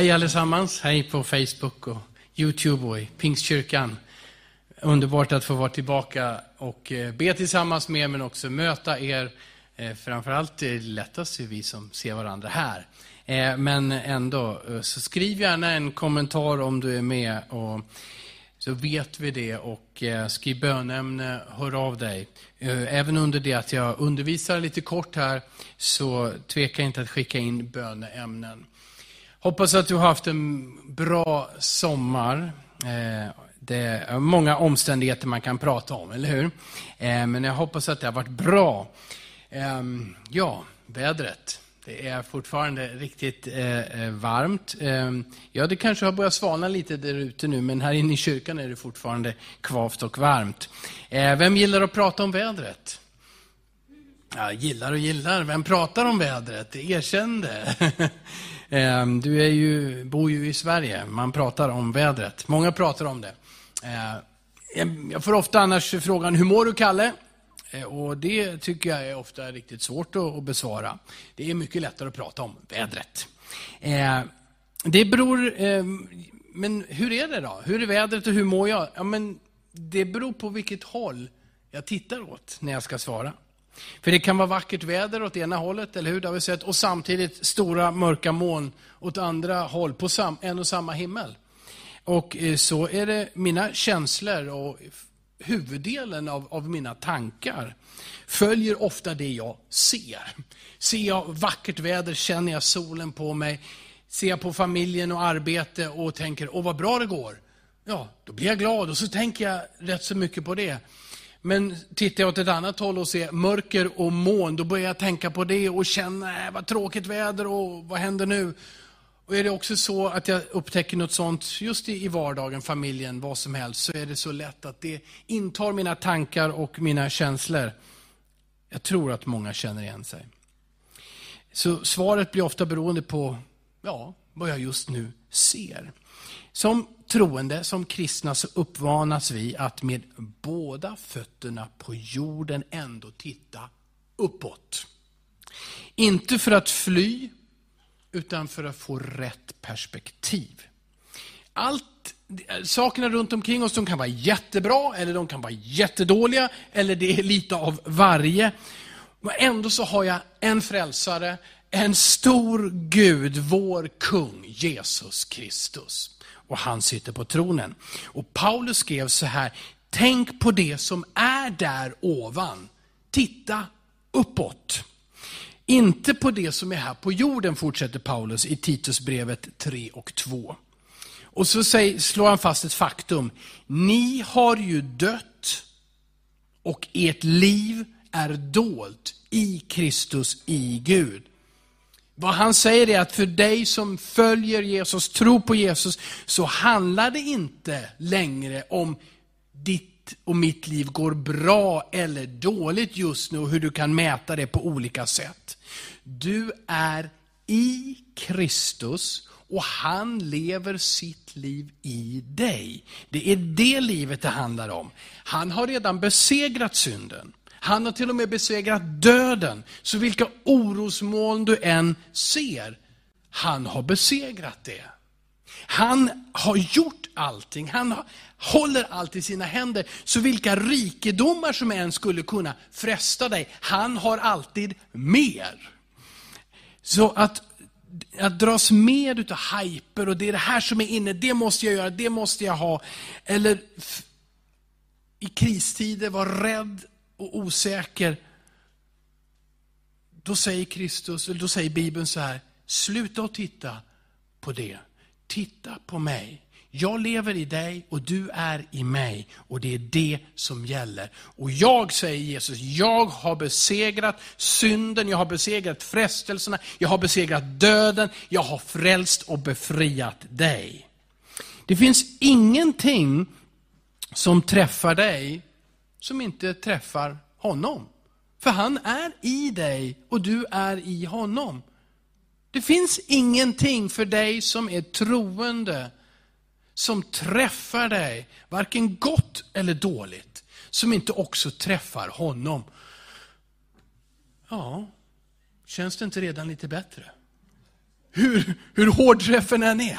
Hej allesammans, hej på Facebook och Youtube och i Pingstkyrkan. Underbart att få vara tillbaka och eh, be tillsammans med er, men också möta er. Eh, framförallt är det lättast för vi som ser varandra här. Eh, men ändå, så skriv gärna en kommentar om du är med. Och så vet vi det och skriv bönämne, hör av dig. Även under det att jag undervisar lite kort här, så tveka inte att skicka in böneämnen. Hoppas att du har haft en bra sommar. Eh, det är många omständigheter man kan prata om, eller hur? Eh, men jag hoppas att det har varit bra. Ehm, ja, vädret. Det är fortfarande riktigt eh, varmt. Ehm, ja, det kanske har börjat svalna lite där ute nu, men här inne i kyrkan är det fortfarande kvavt och varmt. Vem gillar att prata om vädret? Ja, gillar och gillar. Vem pratar om vädret? Erkänn det. Ehm, du är ju, bor ju i Sverige, man pratar om vädret. Många pratar om det. Ehm, jag får ofta annars frågan, hur mår du Kalle? Eh, och det tycker jag är ofta riktigt svårt att besvara. Det är mycket lättare att prata om vädret. Ehm, det beror, men hur är det då? Hur är vädret och hur mår jag? Ja, men det beror på vilket håll jag tittar åt när jag ska svara. För det kan vara vackert väder åt ena hållet, eller hur? Det har vi sett. Och samtidigt stora mörka moln åt andra håll, på sam, en och samma himmel. Och eh, så är det mina känslor och huvuddelen av, av mina tankar följer ofta det jag ser. Ser jag vackert väder, känner jag solen på mig, ser jag på familjen och arbete och tänker, åh vad bra det går. Ja, då blir jag glad och så tänker jag rätt så mycket på det. Men tittar jag åt ett annat håll och ser mörker och moln, då börjar jag tänka på det och känna, äh, vad tråkigt väder och vad händer nu? Och är det också så att jag upptäcker något sånt just i vardagen, familjen, vad som helst, så är det så lätt att det intar mina tankar och mina känslor. Jag tror att många känner igen sig. Så svaret blir ofta beroende på ja, vad jag just nu ser. Som troende, som kristna, så uppmanas vi att med båda fötterna på jorden ändå titta uppåt. Inte för att fly, utan för att få rätt perspektiv. Allt, sakerna runt omkring oss de kan vara jättebra, eller de kan vara jättedåliga, eller det är lite av varje. Men ändå så har jag en frälsare, en stor Gud, vår kung, Jesus Kristus och han sitter på tronen. Och Paulus skrev så här, tänk på det som är där ovan. Titta uppåt. Inte på det som är här på jorden, fortsätter Paulus i Titusbrevet 3 och 2. Och så slår han fast ett faktum. Ni har ju dött och ert liv är dolt i Kristus, i Gud. Vad han säger är att för dig som följer Jesus, tror på Jesus, så handlar det inte längre om ditt och mitt liv går bra eller dåligt just nu och hur du kan mäta det på olika sätt. Du är i Kristus och han lever sitt liv i dig. Det är det livet det handlar om. Han har redan besegrat synden. Han har till och med besegrat döden. Så vilka orosmoln du än ser, han har besegrat det. Han har gjort allting, han håller allt i sina händer. Så vilka rikedomar som än skulle kunna fresta dig, han har alltid mer. Så att, att dras med utav hyper och det är det här som är inne, det måste jag göra, det måste jag ha. Eller i kristider var rädd och osäker, då säger Kristus, eller då säger Bibeln så här, sluta att titta på det. Titta på mig. Jag lever i dig och du är i mig och det är det som gäller. Och jag, säger Jesus, jag har besegrat synden, jag har besegrat frestelserna, jag har besegrat döden, jag har frälst och befriat dig. Det finns ingenting som träffar dig som inte träffar honom. För han är i dig och du är i honom. Det finns ingenting för dig som är troende som träffar dig, varken gott eller dåligt, som inte också träffar honom. Ja, känns det inte redan lite bättre? hur, hur hård träffen än är.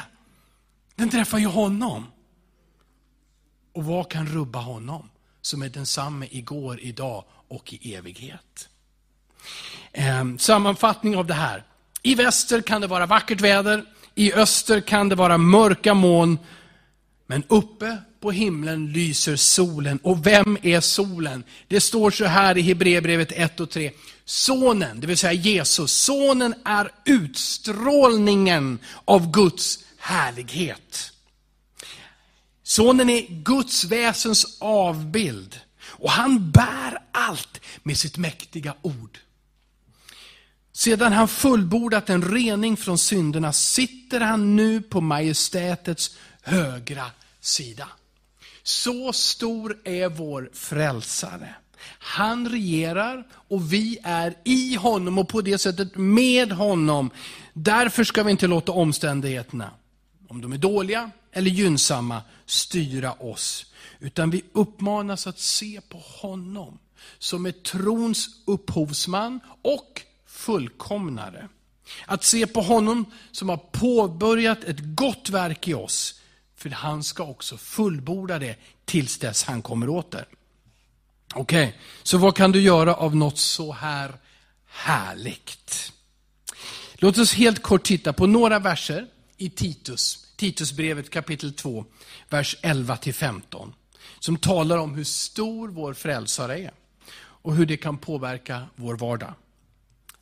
Den träffar ju honom. Och vad kan rubba honom? Som är densamme igår, idag och i evighet. Ehm, sammanfattning av det här. I väster kan det vara vackert väder, i öster kan det vara mörka moln, men uppe på himlen lyser solen. Och vem är solen? Det står så här i Hebreerbrevet 1 och 3. Sonen, det vill säga Jesus, sonen är utstrålningen av Guds härlighet. Sonen är Guds väsens avbild. Och han bär allt med sitt mäktiga ord. Sedan han fullbordat en rening från synderna sitter han nu på majestätets högra sida. Så stor är vår frälsare. Han regerar och vi är i honom och på det sättet med honom. Därför ska vi inte låta omständigheterna, om de är dåliga eller gynnsamma, styra oss. Utan vi uppmanas att se på honom som är trons upphovsman och fullkomnare. Att se på honom som har påbörjat ett gott verk i oss, för han ska också fullborda det tills dess han kommer åter. Okej, okay. så vad kan du göra av något så här härligt? Låt oss helt kort titta på några verser i Titus, Titusbrevet kapitel 2, vers 11-15. Som talar om hur stor vår frälsare är och hur det kan påverka vår vardag.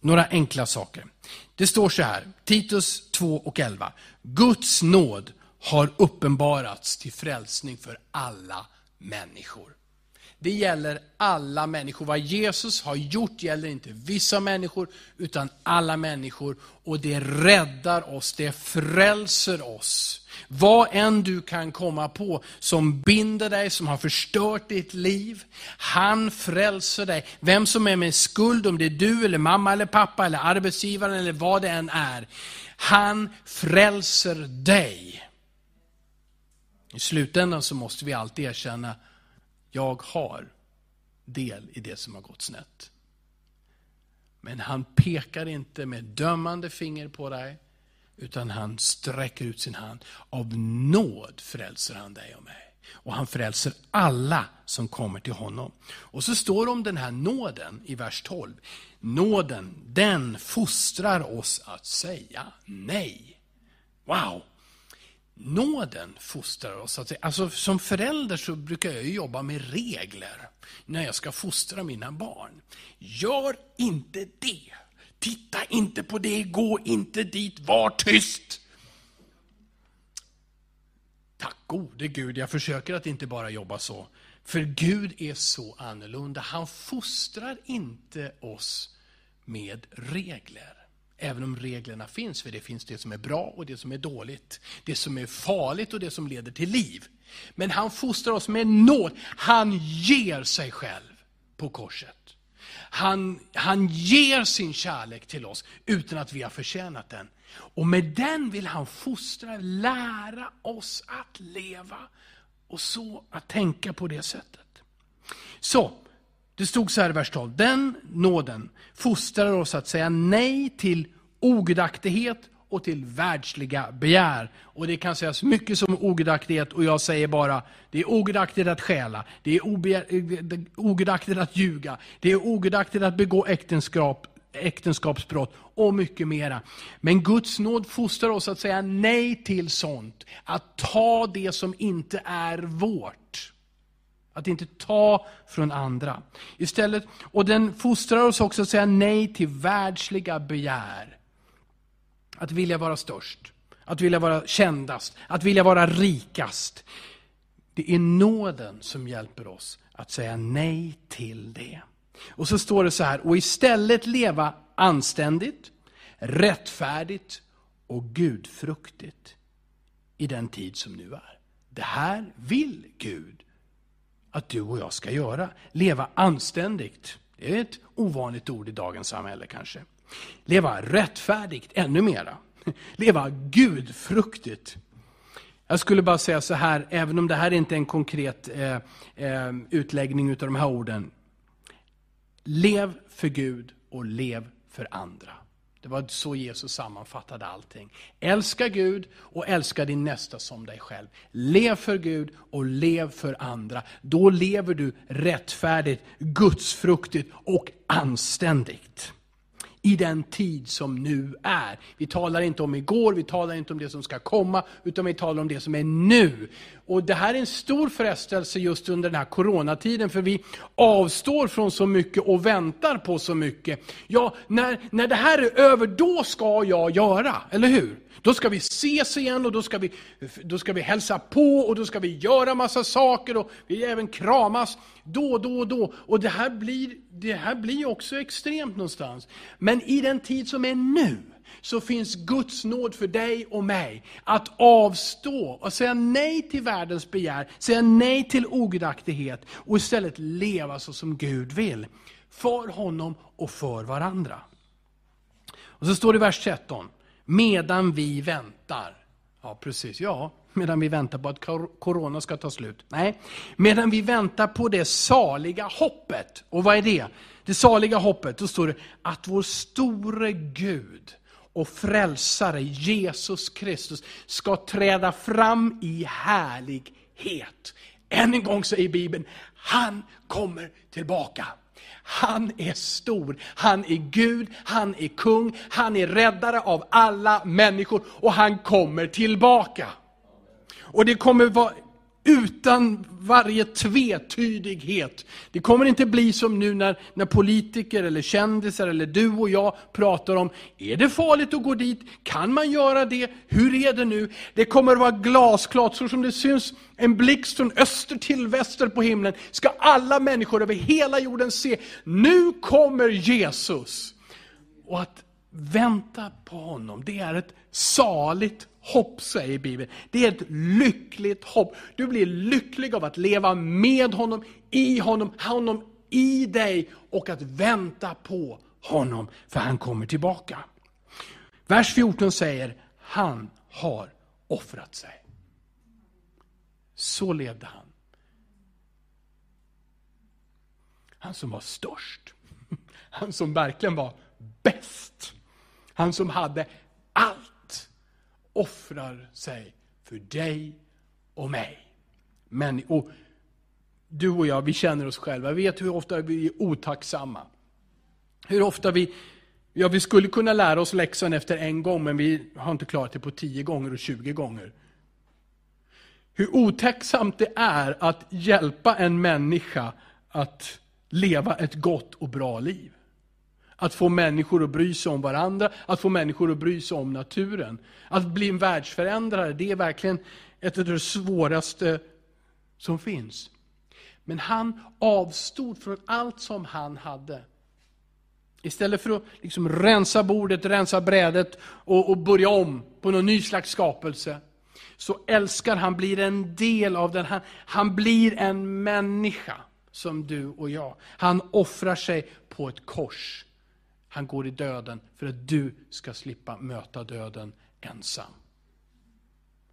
Några enkla saker. Det står så här, Titus 2 och 11. Guds nåd har uppenbarats till frälsning för alla människor. Det gäller alla människor. Vad Jesus har gjort gäller inte vissa människor, utan alla människor. Och det räddar oss, det frälser oss. Vad än du kan komma på som binder dig, som har förstört ditt liv. Han frälser dig. Vem som är med skuld, om det är du, eller mamma, eller pappa, eller arbetsgivaren, eller vad det än är. Han frälser dig. I slutändan så måste vi alltid erkänna, jag har del i det som har gått snett. Men han pekar inte med dömande finger på dig, utan han sträcker ut sin hand. Av nåd frälser han dig och mig. Och han frälser alla som kommer till honom. Och så står det om den här nåden i vers 12. Nåden, den fostrar oss att säga nej. Wow! Nåden fostrar oss. Att, alltså, som förälder så brukar jag jobba med regler när jag ska fostra mina barn. Gör inte det. Titta inte på det, gå inte dit, var tyst. Tack gode Gud, jag försöker att inte bara jobba så. För Gud är så annorlunda. Han fostrar inte oss med regler. Även om reglerna finns, för det finns det som är bra och det som är dåligt. Det som är farligt och det som leder till liv. Men han fostrar oss med nåd. Han ger sig själv på korset. Han, han ger sin kärlek till oss utan att vi har förtjänat den. Och med den vill han fostra, lära oss att leva och så att tänka på det sättet. Så, det stod så här i vers 12. Den nåden fostrar oss att säga nej till ogudaktighet och till världsliga begär. Och det kan sägas mycket som ogudaktighet och jag säger bara, det är ogudaktigt att stjäla, eh, det är ogudaktigt att ljuga, det är ogudaktigt att begå äktenskap, äktenskapsbrott och mycket mera. Men Guds nåd fostrar oss att säga nej till sånt, att ta det som inte är vårt. Att inte ta från andra. Istället, och den fostrar oss också att säga nej till världsliga begär. Att vilja vara störst, att vilja vara kändast, att vilja vara rikast. Det är nåden som hjälper oss att säga nej till det. Och så står det så här, och istället leva anständigt, rättfärdigt och gudfruktigt i den tid som nu är. Det här vill Gud att du och jag ska göra. Leva anständigt. Det är ett ovanligt ord i dagens samhälle kanske. Leva rättfärdigt, ännu mera. Leva gudfruktigt. Jag skulle bara säga så här, även om det här inte är en konkret eh, eh, utläggning av de här orden. Lev för Gud och lev för andra. Det var så Jesus sammanfattade allting. Älska Gud och älska din nästa som dig själv. Lev för Gud och lev för andra. Då lever du rättfärdigt, gudsfruktigt och anständigt i den tid som nu är. Vi talar inte om igår, vi talar inte om det som ska komma, utan vi talar om det som är nu. Och Det här är en stor frestelse just under den här coronatiden, för vi avstår från så mycket och väntar på så mycket. Ja, när, när det här är över, då ska jag göra, eller hur? Då ska vi ses igen och då ska vi, då ska vi hälsa på och då ska vi göra massa saker och vi även kramas då och då då. Och det här blir, det här blir också extremt någonstans. Men i den tid som är nu, så finns Guds nåd för dig och mig att avstå och säga nej till världens begär, säga nej till ogudaktighet och istället leva så som Gud vill. För honom och för varandra. Och så står det i vers 13, medan vi väntar. Ja, precis. Ja, medan vi väntar på att corona ska ta slut. Nej, medan vi väntar på det saliga hoppet. Och vad är det? Det saliga hoppet, då står det att vår store Gud och frälsare Jesus Kristus ska träda fram i härlighet. Än en gång säger Bibeln, han kommer tillbaka. Han är stor, han är Gud, han är kung, han är räddare av alla människor och han kommer tillbaka. Och det kommer vara utan varje tvetydighet. Det kommer inte bli som nu när, när politiker eller kändisar eller du och jag pratar om, är det farligt att gå dit? Kan man göra det? Hur är det nu? Det kommer vara glasklart, så som det syns en blixt från öster till väster på himlen, ska alla människor över hela jorden se, nu kommer Jesus. Och att vänta på honom, det är ett saligt hopp, säger Bibeln. Det är ett lyckligt hopp. Du blir lycklig av att leva med honom, i honom, honom i dig och att vänta på honom, för han kommer tillbaka. Vers 14 säger, han har offrat sig. Så levde han. Han som var störst. Han som verkligen var bäst. Han som hade allt offrar sig för dig och mig. Men, och du och jag, vi känner oss själva. Vi vet hur ofta vi är otacksamma. Hur ofta vi, ja vi skulle kunna lära oss läxan efter en gång, men vi har inte klarat det på tio gånger och tjugo gånger. Hur otacksamt det är att hjälpa en människa att leva ett gott och bra liv. Att få människor att bry sig om varandra, att få människor att bry sig om naturen. Att bli en världsförändrare, det är verkligen ett av det svåraste som finns. Men han avstod från allt som han hade. Istället för att liksom rensa bordet, rensa brädet och, och börja om på någon ny slags skapelse, så älskar han, blir en del av den. Han, han blir en människa som du och jag. Han offrar sig på ett kors. Han går i döden för att du ska slippa möta döden ensam.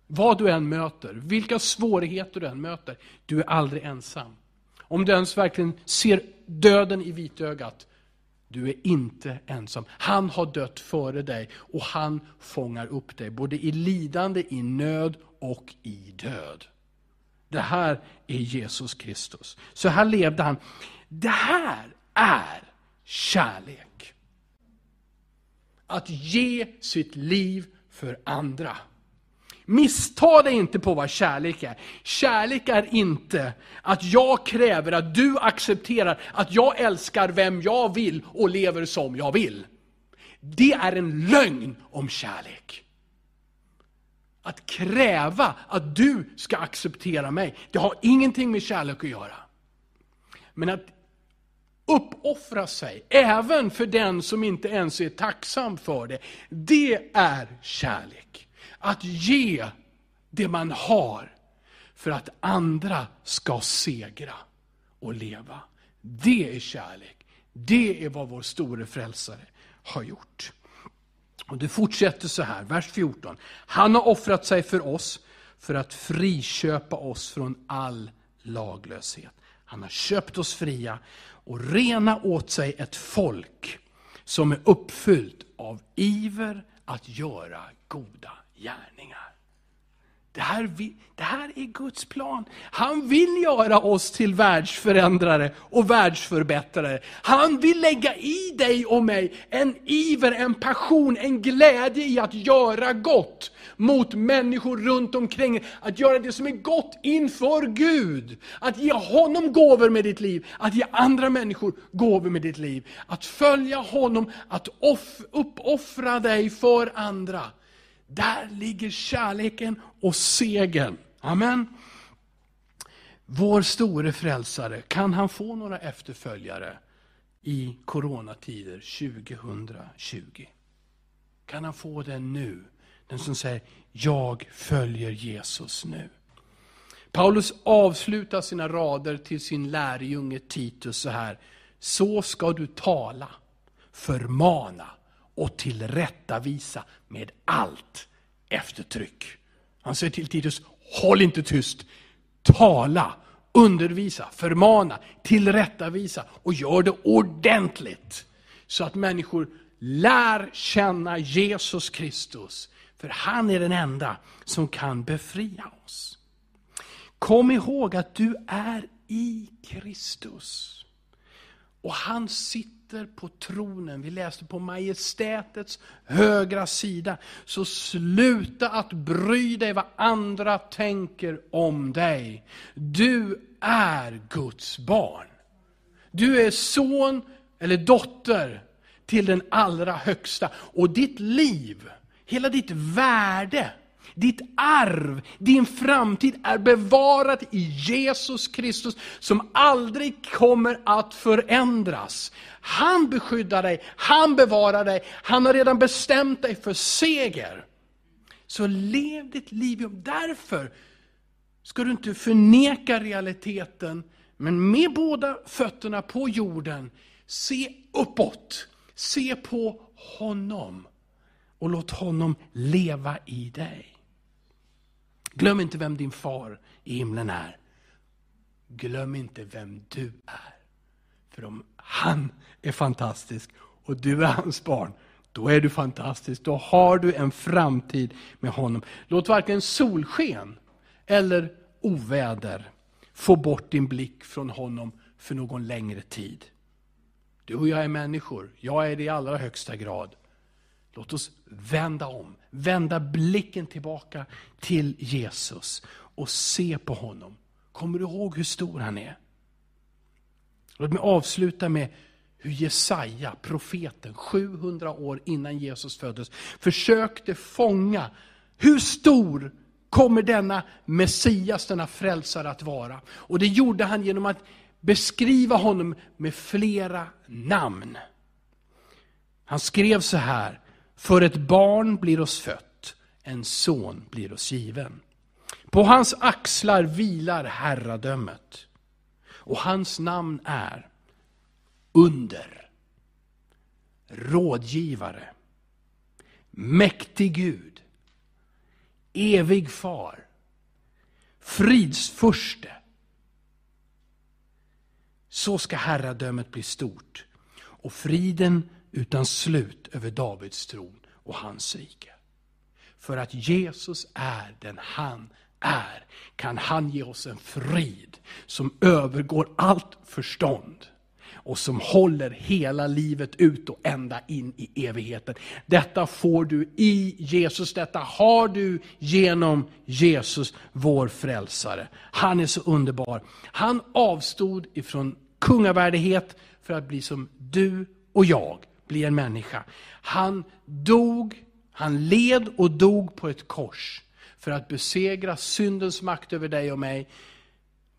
Vad du än möter, vilka svårigheter du än möter, du är aldrig ensam. Om du ens verkligen ser döden i vitögat, du är inte ensam. Han har dött före dig och han fångar upp dig, både i lidande, i nöd och i död. Det här är Jesus Kristus. Så här levde han. Det här är kärlek att ge sitt liv för andra. Missta dig inte på vad kärlek är. Kärlek är inte att jag kräver att du accepterar att jag älskar vem jag vill och lever som jag vill. Det är en lögn om kärlek. Att kräva att du ska acceptera mig, det har ingenting med kärlek att göra. Men att uppoffra sig, även för den som inte ens är tacksam för det. Det är kärlek. Att ge det man har för att andra ska segra och leva. Det är kärlek. Det är vad vår store frälsare har gjort. Och Det fortsätter så här, vers 14. Han har offrat sig för oss för att friköpa oss från all laglöshet. Han har köpt oss fria och rena åt sig ett folk som är uppfyllt av iver att göra goda gärningar. Det här, det här är Guds plan. Han vill göra oss till världsförändrare och världsförbättrare. Han vill lägga i dig och mig en iver, en passion, en glädje i att göra gott mot människor runt omkring. Att göra det som är gott inför Gud. Att ge honom gåvor med ditt liv, att ge andra människor gåvor med ditt liv. Att följa honom, att off, uppoffra dig för andra. Där ligger kärleken och segern. Amen. Vår store frälsare, kan han få några efterföljare i coronatider 2020? Kan han få det nu? Den som säger, jag följer Jesus nu. Paulus avslutar sina rader till sin lärjunge Titus så här. Så ska du tala, förmana och tillrättavisa med allt eftertryck. Han säger till Titus, håll inte tyst. Tala, undervisa, förmana, tillrättavisa och gör det ordentligt. Så att människor lär känna Jesus Kristus. För han är den enda som kan befria oss. Kom ihåg att du är i Kristus. Och han sitter på tronen. Vi läste på majestätets högra sida. Så sluta att bry dig vad andra tänker om dig. Du är Guds barn. Du är son eller dotter till den allra högsta. Och ditt liv, hela ditt värde, ditt arv, din framtid är bevarat i Jesus Kristus som aldrig kommer att förändras. Han beskyddar dig, han bevarar dig, han har redan bestämt dig för seger. Så lev ditt liv. Därför ska du inte förneka realiteten, men med båda fötterna på jorden, se uppåt. Se på honom och låt honom leva i dig. Glöm inte vem din far i himlen är. Glöm inte vem du är. För om han är fantastisk och du är hans barn, då är du fantastisk. Då har du en framtid med honom. Låt varken solsken eller oväder få bort din blick från honom för någon längre tid. Du och jag är människor, jag är det i allra högsta grad. Låt oss vända om, vända blicken tillbaka till Jesus och se på honom. Kommer du ihåg hur stor han är? Låt mig avsluta med hur Jesaja, profeten, 700 år innan Jesus föddes, försökte fånga hur stor kommer denna Messias, denna frälsare att vara. Och det gjorde han genom att beskriva honom med flera namn. Han skrev så här, för ett barn blir oss fött, en son blir oss given. På hans axlar vilar herradömet. Och hans namn är Under, Rådgivare, Mäktig Gud, Evig Far, Fridsfurste. Så ska herradömet bli stort och friden utan slut över Davids tron och hans rike. För att Jesus är den han är, kan han ge oss en frid som övergår allt förstånd och som håller hela livet ut och ända in i evigheten. Detta får du i Jesus, detta har du genom Jesus, vår frälsare. Han är så underbar. Han avstod ifrån kungavärdighet för att bli som du och jag bli en människa. Han dog, han led och dog på ett kors för att besegra syndens makt över dig och mig,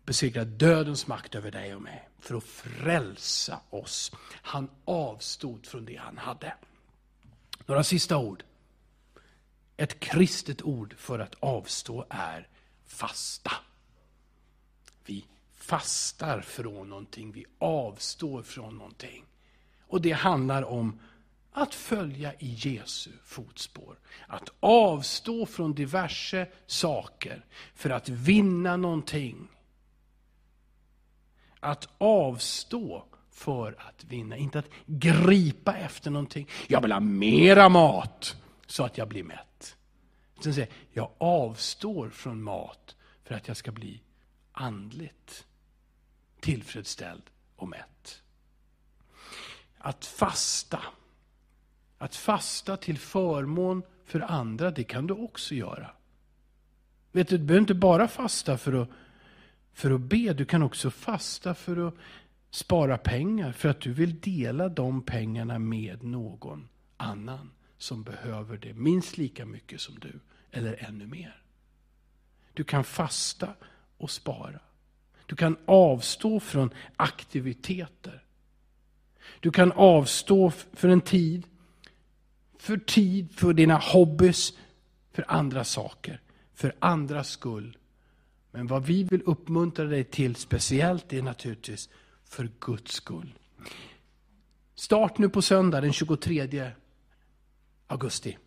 besegra dödens makt över dig och mig, för att frälsa oss. Han avstod från det han hade. Några sista ord. Ett kristet ord för att avstå är fasta. Vi fastar från någonting, vi avstår från någonting. Och det handlar om att följa i Jesu fotspår. Att avstå från diverse saker för att vinna någonting. Att avstå för att vinna. Inte att gripa efter någonting. Jag vill ha mera mat så att jag blir mätt. Sen säger jag avstår från mat för att jag ska bli andligt tillfredsställd och mätt. Att fasta. Att fasta till förmån för andra, det kan du också göra. Vet du, du behöver inte bara fasta för att, för att be, du kan också fasta för att spara pengar, för att du vill dela de pengarna med någon annan som behöver det minst lika mycket som du, eller ännu mer. Du kan fasta och spara. Du kan avstå från aktiviteter. Du kan avstå för en tid, för tid, för dina hobbys, för andra saker, för andras skull. Men vad vi vill uppmuntra dig till speciellt är naturligtvis för Guds skull. Start nu på söndag den 23 augusti.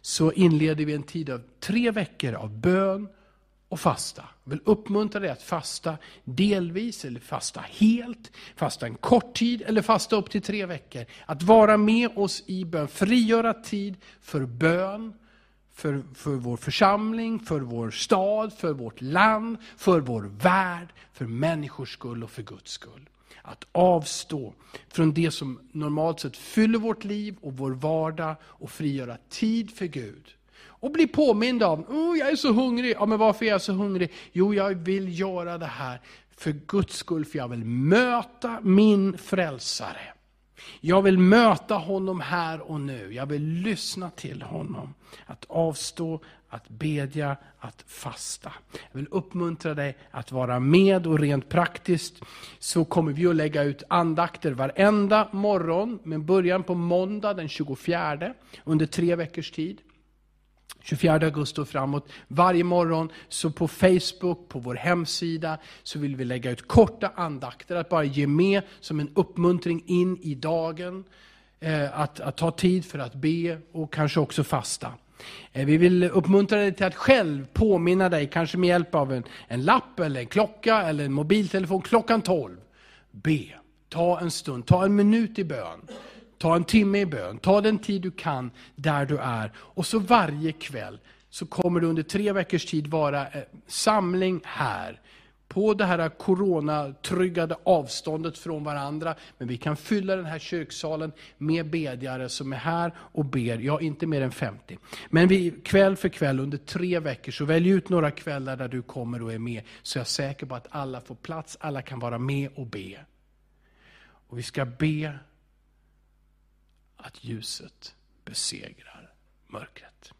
Så inleder vi en tid av tre veckor av bön och fasta. Jag vill uppmuntra dig att fasta delvis eller fasta helt, fasta en kort tid eller fasta upp till tre veckor. Att vara med oss i bön, frigöra tid för bön, för, för vår församling, för vår stad, för vårt land, för vår värld, för människors skull och för Guds skull. Att avstå från det som normalt sett fyller vårt liv och vår vardag och frigöra tid för Gud. Och bli påmind om, oh, jag är så hungrig. Ja, men varför är jag så hungrig? Jo, jag vill göra det här för Guds skull, för jag vill möta min frälsare. Jag vill möta honom här och nu. Jag vill lyssna till honom. Att avstå, att bedja, att fasta. Jag vill uppmuntra dig att vara med och rent praktiskt så kommer vi att lägga ut andakter varenda morgon med början på måndag den 24 under tre veckors tid. 24 augusti och framåt. Varje morgon så på Facebook, på vår hemsida, så vill vi lägga ut korta andakter, att bara ge med som en uppmuntring in i dagen. Eh, att, att ta tid för att be och kanske också fasta. Eh, vi vill uppmuntra dig till att själv påminna dig, kanske med hjälp av en, en lapp, eller en klocka eller en mobiltelefon, klockan 12. Be, ta en stund, ta en minut i bön. Ta en timme i bön, ta den tid du kan där du är. Och så varje kväll så kommer det under tre veckors tid vara eh, samling här. På det här coronatryggade avståndet från varandra. Men vi kan fylla den här kyrksalen med bedjare som är här och ber. Ja, inte mer än 50. Men vi, kväll för kväll under tre veckor, så välj ut några kvällar där du kommer och är med. Så jag är säker på att alla får plats, alla kan vara med och be. Och vi ska be att ljuset besegrar mörkret.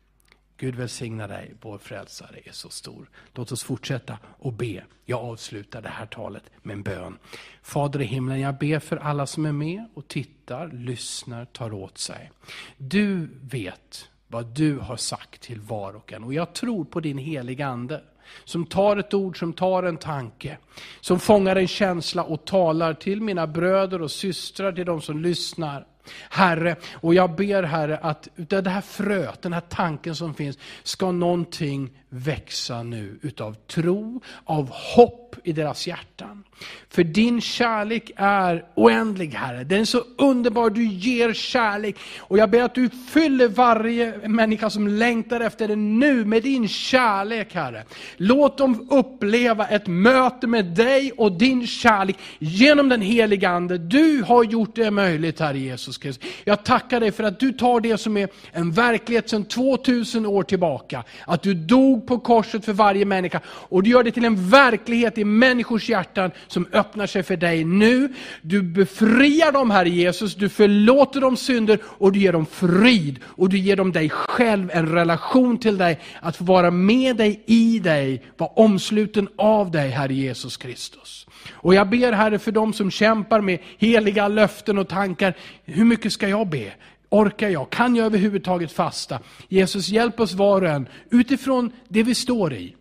Gud välsigna dig, vår frälsare är så stor. Låt oss fortsätta och be. Jag avslutar det här talet med en bön. Fader i himlen, jag ber för alla som är med och tittar, lyssnar, tar åt sig. Du vet vad du har sagt till var och en och jag tror på din heliga Ande som tar ett ord, som tar en tanke, som fångar en känsla och talar till mina bröder och systrar, till de som lyssnar. Herre, och jag ber Herre att utav det här fröet, den här tanken som finns, ska någonting växa nu utav tro, av hopp i deras hjärtan. För din kärlek är oändlig Herre. Den är så underbar, du ger kärlek. Och jag ber att du fyller varje människa som längtar efter det nu med din kärlek Herre. Låt dem uppleva ett möte med dig och din kärlek genom den heliga Ande. Du har gjort det möjligt Herre Jesus. Jesus Kristus. Jag tackar dig för att du tar det som är en verklighet sedan 2000 år tillbaka. Att du dog på korset för varje människa. Och du gör det till en verklighet i människors hjärtan som öppnar sig för dig nu. Du befriar dem, Herre Jesus, du förlåter dem synder och du ger dem frid. Och du ger dem dig själv, en relation till dig, att få vara med dig, i dig, vara omsluten av dig, Herre Jesus Kristus. Och jag ber Herre för dem som kämpar med heliga löften och tankar, hur mycket ska jag be? Orkar jag? Kan jag överhuvudtaget fasta? Jesus, hjälp oss var och en utifrån det vi står i.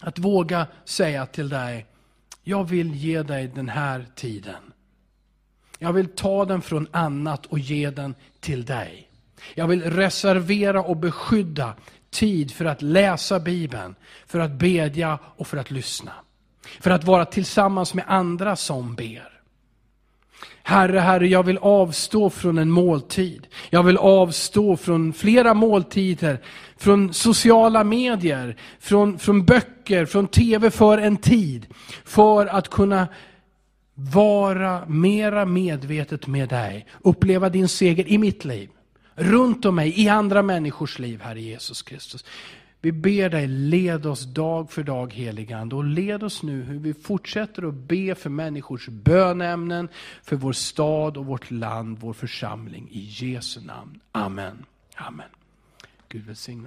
Att våga säga till dig, jag vill ge dig den här tiden. Jag vill ta den från annat och ge den till dig. Jag vill reservera och beskydda tid för att läsa Bibeln, för att bedja och för att lyssna. För att vara tillsammans med andra som ber. Herre, Herre, jag vill avstå från en måltid. Jag vill avstå från flera måltider, från sociala medier, från, från böcker, från tv för en tid. För att kunna vara mera medvetet med dig. Uppleva din seger i mitt liv. Runt om mig, i andra människors liv, Herre Jesus Kristus. Vi ber dig, led oss dag för dag heligande och led oss nu hur vi fortsätter att be för människors bönämnen, för vår stad och vårt land, vår församling. I Jesu namn. Amen. Amen. Gud välsigne.